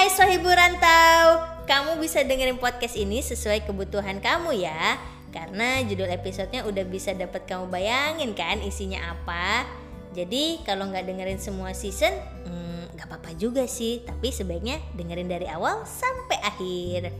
Hai Sohibu Rantau Kamu bisa dengerin podcast ini sesuai kebutuhan kamu ya. Karena judul episodenya udah bisa dapat kamu bayangin kan isinya apa. Jadi kalau nggak dengerin semua season hmm, nggak apa-apa juga sih. Tapi sebaiknya dengerin dari awal sampai akhir.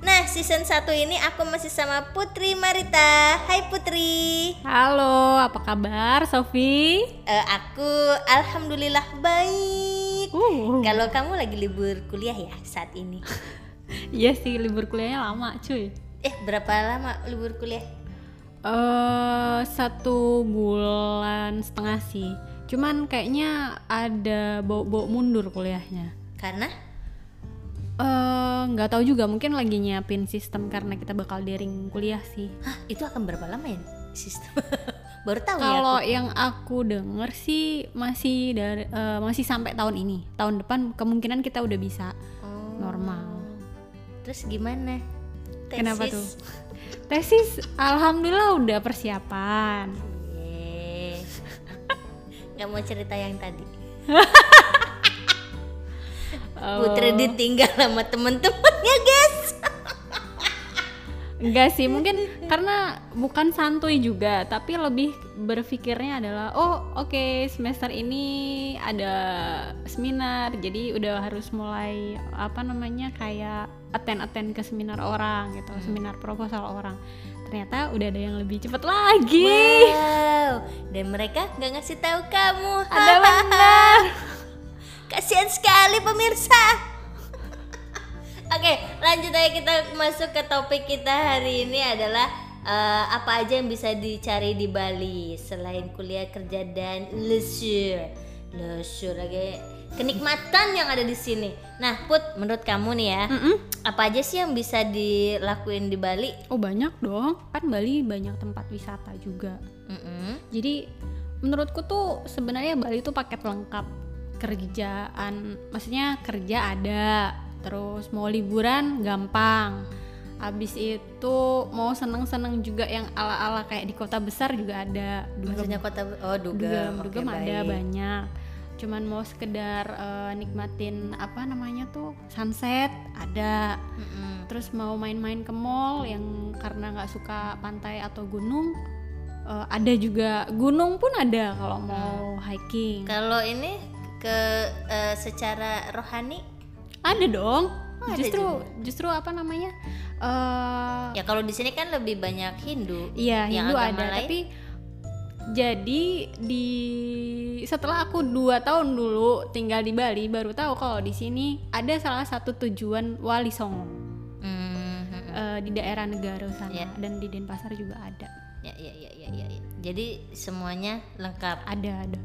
Nah season 1 ini aku masih sama Putri Marita. Hai Putri. Halo, apa kabar Sofi? Eh, Aku Alhamdulillah baik Uh, Kalau kamu lagi libur kuliah ya saat ini? iya sih libur kuliahnya lama cuy. Eh berapa lama libur kuliah? Eh satu bulan setengah sih. Cuman kayaknya ada bau-bau mundur kuliahnya. Karena Eh nggak tahu juga mungkin lagi nyiapin sistem karena kita bakal daring kuliah sih. Hah itu akan berapa lama ya sistem? Baru tahu ya Kalau aku. yang aku denger sih masih dari eh, masih sampai tahun ini. Tahun depan kemungkinan kita udah bisa Oh. normal. Terus gimana? Tesis? Kenapa tuh? Tesis alhamdulillah udah persiapan. Nggak mau cerita yang tadi. Putri ditinggal sama temen-temennya guys. Enggak sih, mungkin karena bukan santuy juga, tapi lebih berpikirnya adalah oh oke semester ini ada seminar, jadi udah harus mulai apa namanya kayak attend-attend ke seminar orang gitu, seminar proposal orang. Ternyata udah ada yang lebih cepet lagi. Wow. Dan mereka nggak ngasih tahu kamu. Ada benar. Kasihan sekali pemirsa. Oke, lanjut aja kita masuk ke topik kita hari ini adalah eh, apa aja yang bisa dicari di Bali selain kuliah kerja dan leisure. Leisure lagi kenikmatan yang ada di sini. Nah, Put, menurut kamu nih ya, Mm-mm. apa aja sih yang bisa dilakuin di Bali? Oh banyak dong, kan Bali banyak tempat wisata juga. Mm-mm. Jadi menurutku tuh sebenarnya Bali tuh paket lengkap kerjaan, maksudnya kerja ada, terus mau liburan gampang. Abis itu mau seneng-seneng juga yang ala-ala kayak di kota besar juga ada. Dugem, Maksudnya kota oh Dugem, dugem, Oke, dugem ada baik. banyak. Cuman mau sekedar eh, nikmatin apa namanya tuh sunset ada. Mm-mm. Terus mau main-main ke mall yang karena nggak suka pantai atau gunung eh, ada juga gunung pun ada kalau mau hiking. Kalau ini ke eh, secara rohani Ada dong. Oh, ada justru juga. justru apa namanya? eh ya kalau di sini kan lebih banyak Hindu. iya yang Hindu ada lain? tapi jadi di setelah aku dua tahun dulu tinggal di Bali baru tahu kalau di sini ada salah satu tujuan Wali Songo hmm, eh, di daerah negara sana Iya. dan di Denpasar juga ada Ya, ya, ya, ya, ya, ya. Jadi semuanya lengkap. ada ada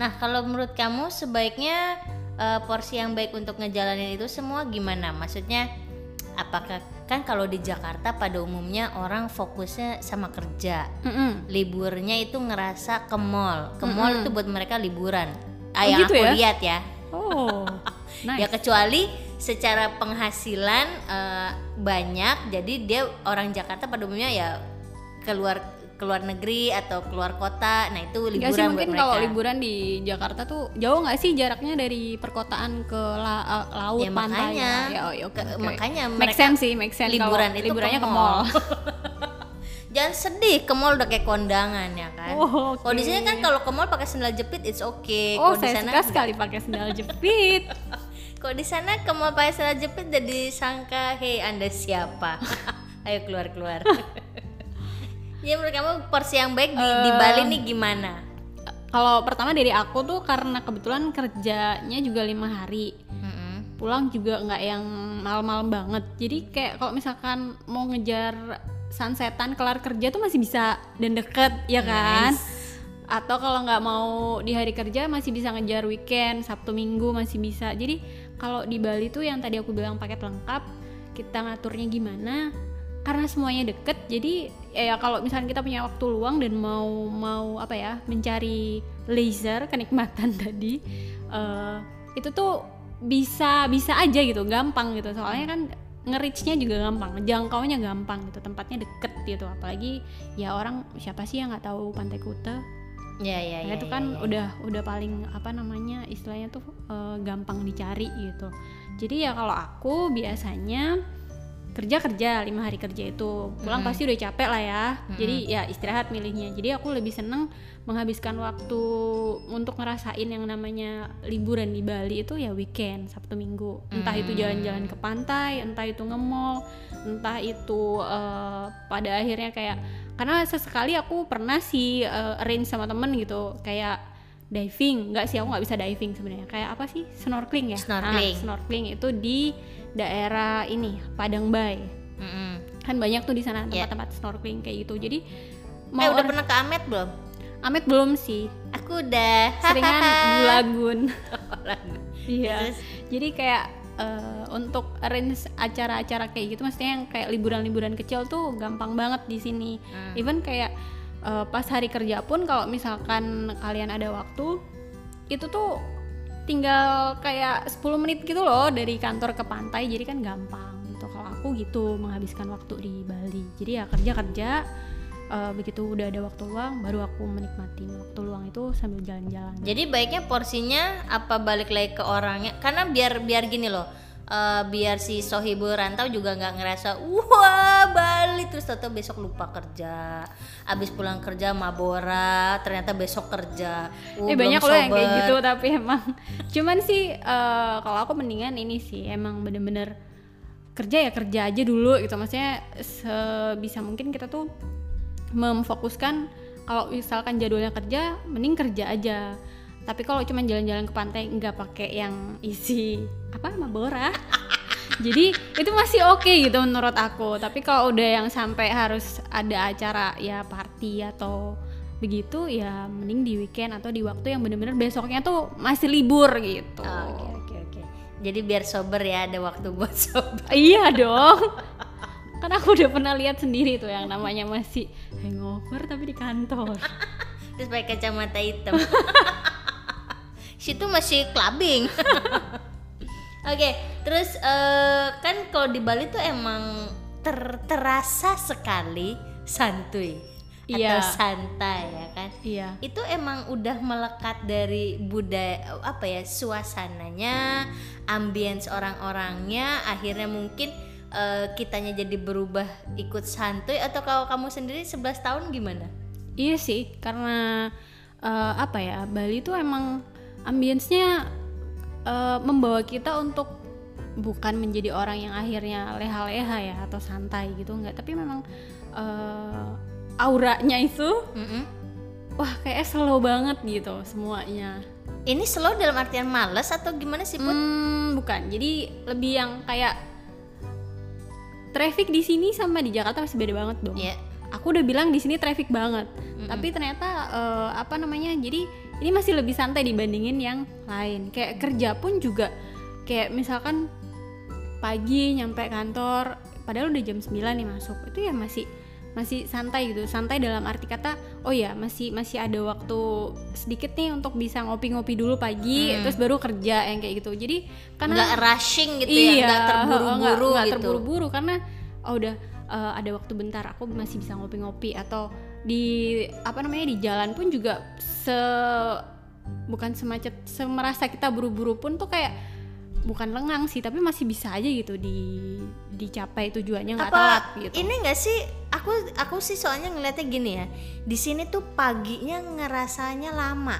Nah, kalau menurut kamu sebaiknya eh, porsi yang baik untuk ngejalanin itu semua gimana? Maksudnya apakah kan kalau di Jakarta pada umumnya orang fokusnya sama kerja. Mm-mm. Liburnya itu ngerasa ke mall. Ke mall Mm-mm. itu buat mereka liburan. Ah, Oh, yang gitu aku ya? lihat ya. oh Ya nice kecuali secara penghasilan eh, banyak, jadi dia orang Jakarta pada umumnya ya keluar keluar negeri atau keluar kota. Nah itu liburan Enggak sih buat mungkin mereka. kalau liburan di Jakarta tuh jauh nggak sih jaraknya dari perkotaan ke la- uh, laut Ya, pantai makanya. ya oh, ya, Ke- oke. makanya make sense sih make sense liburan itu liburannya ke ke mall Jangan sedih, ke mall udah kayak kondangan ya kan. Oh, oke. Kalau di sini kan kalau ke mall pakai sandal jepit it's okay. oh Kalau di saya sana suka sekali pakai sendal jepit Kalau di sana ke mall pakai sandal jepit jadi sangka, "Hei, Anda siapa?" Ayo keluar-keluar. Ya menurut kamu porsi yang baik di, di Bali nih gimana? kalau pertama dari aku tuh karena kebetulan kerjanya juga lima hari. Pulang juga nggak yang malam-malam banget. Jadi kayak kalau misalkan mau ngejar sunsetan kelar kerja tuh masih bisa dan deket ya kan? Nice. atau kalau nggak mau di hari kerja masih bisa ngejar weekend sabtu minggu masih bisa. Jadi kalau di Bali tuh yang tadi aku bilang paket lengkap kita ngaturnya gimana? Karena semuanya deket jadi ya kalau misalnya kita punya waktu luang dan mau mau apa ya mencari leisure kenikmatan tadi eh, itu tuh bisa bisa aja gitu gampang gitu soalnya kan nge-reach-nya juga gampang jangkaunya gampang gitu tempatnya deket gitu apalagi ya orang siapa sih yang nggak tahu pantai Kuta Ya ya Nah, ya. itu ya, kan ya. udah udah paling apa namanya istilahnya tuh eh, gampang dicari gitu. Jadi ya kalau aku biasanya kerja kerja lima hari kerja itu pulang Mm-mm. pasti udah capek lah ya. Mm-mm. Jadi ya istirahat milihnya. Jadi aku lebih seneng menghabiskan waktu untuk ngerasain yang namanya liburan di Bali itu ya weekend Sabtu Minggu. Entah itu Mm. jalan-jalan ke pantai, entah itu nge-mall, entah itu eh, pada akhirnya kayak karena sesekali aku pernah sih eh, arrange sama temen gitu kayak diving. Nggak sih aku nggak bisa diving sebenarnya. Kayak apa sih? Snorkeling ya? Snorkeling. Nah, snorkeling itu di daerah ini Padang Bay. Mm-mm. kan banyak tuh di sana Iya. tempat-tempat snorkeling kayak gitu. Jadi Eh mau udah or- pernah ke Amet belum? Amet belum sih. Aku udah. seringan di Lagun. Iya. Jadi kayak eh, untuk arrange acara-acara kayak gitu maksudnya yang kayak liburan-liburan kecil tuh gampang banget di sini. Hmm. even kayak eh, pas hari kerja pun kalau misalkan kalian ada waktu itu tuh tinggal kayak 10 menit gitu loh dari kantor ke pantai jadi kan gampang gitu kalau aku gitu menghabiskan waktu di Bali jadi ya kerja kerja eh, begitu udah ada waktu luang baru aku menikmati waktu luang itu sambil jalan-jalan Jadi baiknya porsinya apa balik lagi ke orangnya? Karena biar biar gini loh. Eh, biar si sohibul rantau juga nggak ngerasa wah Bali terus atau besok lupa kerja. Abis pulang kerja mabora ternyata besok kerja. Uh, eh banyak loh yang kayak gitu tapi emang. Cuman sih eh, kalau aku mendingan ini sih emang bener-bener kerja ya kerja aja dulu gitu. Maksudnya sebisa mungkin kita tuh memfokuskan kalau misalkan jadwalnya kerja mending kerja aja tapi kalau cuma jalan-jalan ke pantai nggak pakai yang isi apa mabora jadi itu masih oke gitu menurut aku tapi kalau udah yang sampai harus ada acara ya party atau begitu ya mending di weekend atau di waktu yang bener-bener besoknya tuh masih libur gitu Oh, Oke oke oke. Jadi biar sober ya ada waktu buat sober. iya dong kan aku udah pernah lihat sendiri tuh yang namanya masih hangover tapi di kantor Terus pakai kacamata hitam. Situ masih clubbing. Oke, terus eh, kan kalau di Bali tuh emang ter- terasa sekali santuy Iya. atau santai ya kan. iya Itu emang udah melekat dari budaya apa ya suasananya, ambience orang-orangnya, akhirnya mungkin eh, kitanya jadi berubah ikut santuy atau kalau kamu sendiri 11 tahun gimana? Iya sih, karena eh, apa ya Bali tuh emang ambience-nya eh, membawa kita untuk bukan menjadi orang yang akhirnya leha-leha ya atau santai gitu nggak, tapi memang eh, auranya itu Mm-mm. wah kayak slow banget gitu semuanya. Ini slow dalam artian males atau gimana sih pun? Hmm, bukan, jadi lebih yang kayak traffic di sini sama di Jakarta masih beda banget dong. Ya. aku udah bilang di sini traffic banget tapi ternyata eh, apa namanya jadi ini masih lebih santai dibandingin yang lain. Kayak kerja pun juga kayak misalkan pagi nyampe kantor padahal udah jam 9 nih masuk itu ya masih masih santai gitu. Santai dalam arti kata oh ya masih masih ada waktu sedikit nih untuk bisa ngopi-ngopi dulu pagi terus baru kerja yang kayak gitu. Jadi karena Nggak rushing gitu ya, nggak nggak- terburu-buru gitu. terburu-buru karena oh udah eh, ada waktu bentar aku masih bisa ngopi-ngopi atau di apa namanya di jalan pun juga se bukan semacet semerasa kita buru-buru pun tuh kayak bukan lengang sih tapi masih bisa aja gitu di dicapai tujuannya nggak telat gitu ini nggak sih? Aku aku sih soalnya ngeliatnya gini ya. Di sini tuh paginya ngerasanya lama.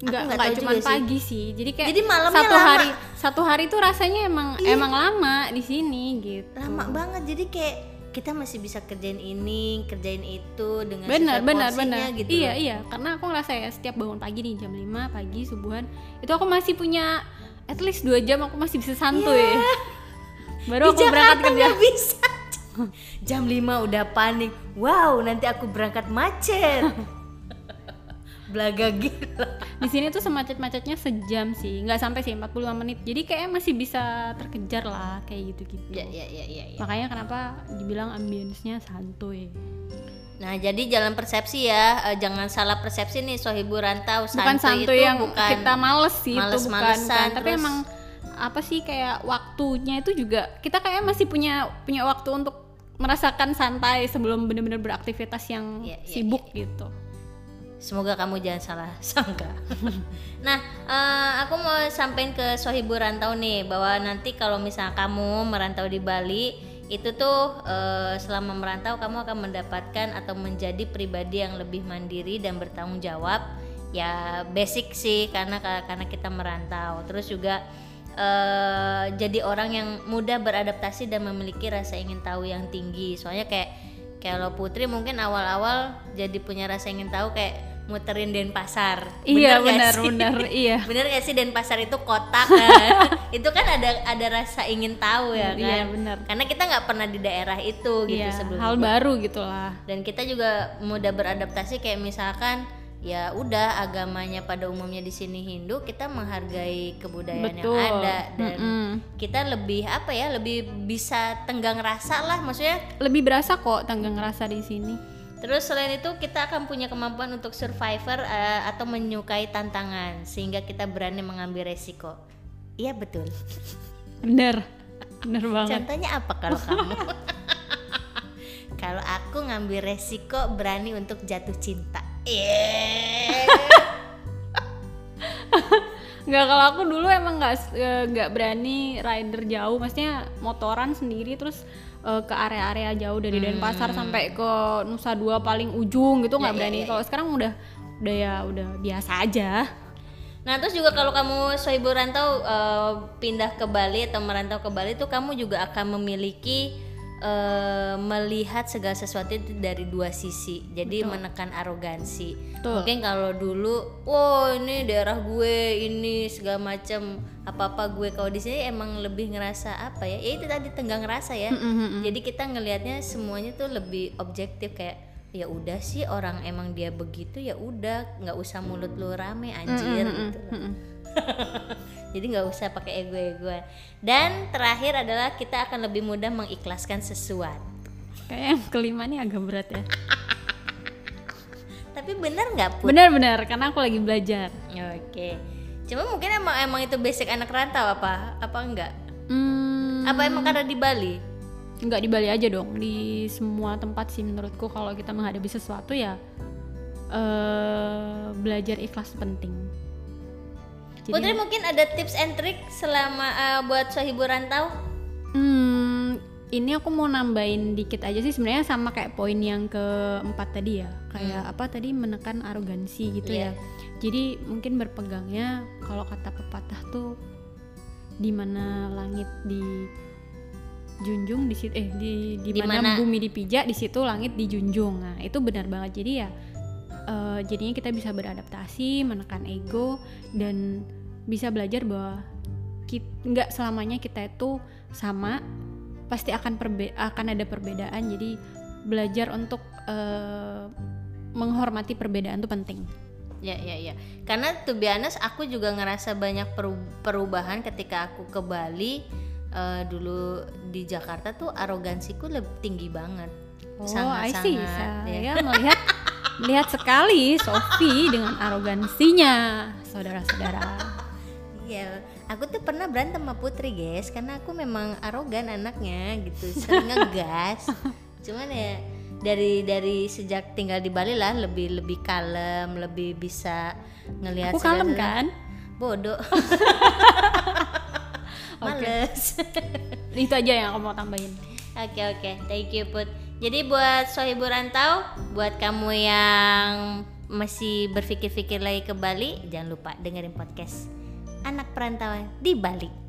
nggak nggak cuma juga sih. pagi sih jadi kayak Jadi malamnya satu lama. hari satu hari tuh rasanya emang Iya. emang lama di sini gitu Lama banget. Jadi kayak kita masih bisa kerjain ini, kerjain itu dengan benar benar benar gitu. iya iya karena aku ngerasa ya setiap bangun pagi nih jam 5 pagi subuhan itu aku masih punya at least dua jam aku masih bisa santuy baru Di aku berangkat kerja bisa. Jam 5 udah panik. Wow, nanti aku berangkat macet. Belaga gila. di sini tuh semacet-macetnya sejam sih nggak sampai sih 45 menit jadi kayaknya masih bisa terkejar lah kayak gitu gitu Ya ya ya ya. ya. makanya kenapa dibilang ambience-nya santuy Nah, jadi jalan persepsi ya, eh, jangan salah persepsi nih sohibu rantau. bukan Santuy santuy itu yang bukan kita males sih itu bukan, bukan. tapi terus- emang apa sih kayak waktunya itu juga kita kayak masih punya punya waktu untuk merasakan santai sebelum benar-benar beraktivitas yang Iya, iya, sibuk gitu Semoga kamu jangan salah sangka. nah, uh, aku mau sampaikan ke Sohibu Rantau nih bahwa nanti kalau misalnya kamu merantau di Bali, itu tuh uh, selama merantau kamu akan mendapatkan atau menjadi pribadi yang lebih mandiri dan bertanggung jawab. Ya basic sih karena karena kita merantau. Terus juga uh, jadi orang yang mudah beradaptasi dan memiliki rasa ingin tahu yang tinggi. Soalnya kayak kalau Putri mungkin awal-awal jadi punya rasa ingin tahu kayak muterin Denpasar. Iya benar benar iya. bener gak sih Denpasar itu kotak kan? itu kan ada ada rasa ingin tahu ya iya, kan? Iya benar. Karena kita nggak pernah di daerah itu gitu iya, sebelumnya. Hal baru gitulah. Dan kita juga mudah beradaptasi kayak misalkan ya udah agamanya pada umumnya di sini Hindu kita menghargai kebudayaan Betul. yang ada dan mm -mm. kita lebih apa ya lebih bisa tenggang rasa lah maksudnya lebih berasa kok tenggang rasa di sini Terus selain itu kita akan punya kemampuan untuk survivor uh, atau menyukai tantangan sehingga kita berani mengambil resiko. Iya betul. Bener, bener banget. Contohnya apa kalau kamu? kalau aku ngambil resiko berani untuk jatuh cinta. Yeah. nggak kalau aku dulu emang nggak eh, nggak berani rider jauh, maksudnya motoran sendiri terus uh, ke area-area jauh dari hmm. Denpasar sampai ke Nusa Dua paling ujung gitu nggak ya, berani. Ya, ya. Kalau sekarang udah udah ya udah biasa aja. Nah terus juga kalau kamu soibu rantau uh, pindah ke Bali atau merantau ke Bali itu kamu juga akan memiliki uh, melihat segala sesuatu itu dari dua sisi. Jadi Betul. menekan arogansi. Betul. Mungkin kalau dulu, wow ini daerah gue ini segala macam apa-apa gue kalau di sini emang lebih ngerasa apa ya ya itu tadi tenggang rasa ya mm -hmm. jadi kita ngelihatnya semuanya tuh lebih objektif kayak ya udah sih orang emang dia begitu ya udah nggak usah mulut lu rame anjir mm -hmm. gitu jadi nggak usah pakai ego-egoan. Dan terakhir adalah kita akan lebih mudah mengikhlaskan sesuatu. Kayak yang kelima nih agak berat ya. Tapi benar nggak pun benar-benar karena aku lagi belajar. Oke. Okay cuma mungkin emang emang itu basic anak rantau apa apa enggak hmm. apa emang karena di Bali? Enggak di Bali aja dong. Di semua tempat sih menurutku kalau kita menghadapi sesuatu ya uh, belajar ikhlas penting Jadi, Putri mungkin ada tips and trick selama uh, buat sohibu rantau hmm ini aku mau nambahin dikit aja sih. Sebenarnya sama kayak poin yang keempat tadi ya. Kayak hmm. apa tadi? Menekan arogansi gitu yeah. ya. Jadi mungkin berpegangnya kalau kata pepatah tuh di mana langit di junjung di situ eh di di mana bumi dipijak di situ langit dijunjung. Nah itu benar banget. Jadi ya uh, jadinya kita bisa beradaptasi menekan ego dan bisa belajar bahwa nggak selamanya kita itu sama pasti akan perbe akan ada perbedaan jadi belajar untuk uh, menghormati perbedaan itu penting Ya ya ya. Karena tuh biasa aku juga ngerasa banyak perubahan ketika aku ke Bali. Uh, dulu di Jakarta tuh arogansiku lebih tinggi banget. Oh, sangat, I see. Sangat, Saya ya. melihat melihat sekali Sofi dengan arogansinya, saudara-saudara. Iya, aku tuh pernah berantem sama Putri, guys, karena aku memang arogan anaknya gitu, sering ngegas. Cuman ya dari dari sejak tinggal di Bali lah lebih lebih kalem lebih bisa ngelihat aku kalem kan? Bodoh. Males. Itu aja yang aku mau tambahin. Oke okay, oke. Okay. thank you put. Jadi buat sohibu rantau buat kamu yang masih berpikir-pikir lagi ke Bali jangan lupa dengerin podcast anak perantauan di Bali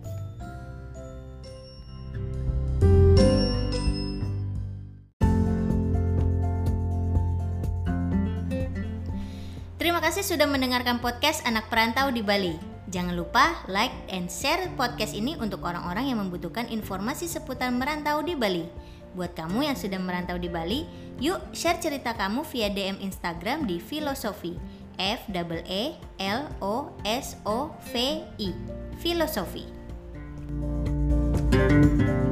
Terima kasih sudah mendengarkan podcast Anak Perantau di Bali. Jangan lupa like and share podcast ini untuk orang-orang yang membutuhkan informasi seputar merantau di Bali. Buat kamu yang sudah merantau di Bali, yuk share cerita kamu via DM Instagram di Filosofi. F double E L O S O V I. Filosofi. thank you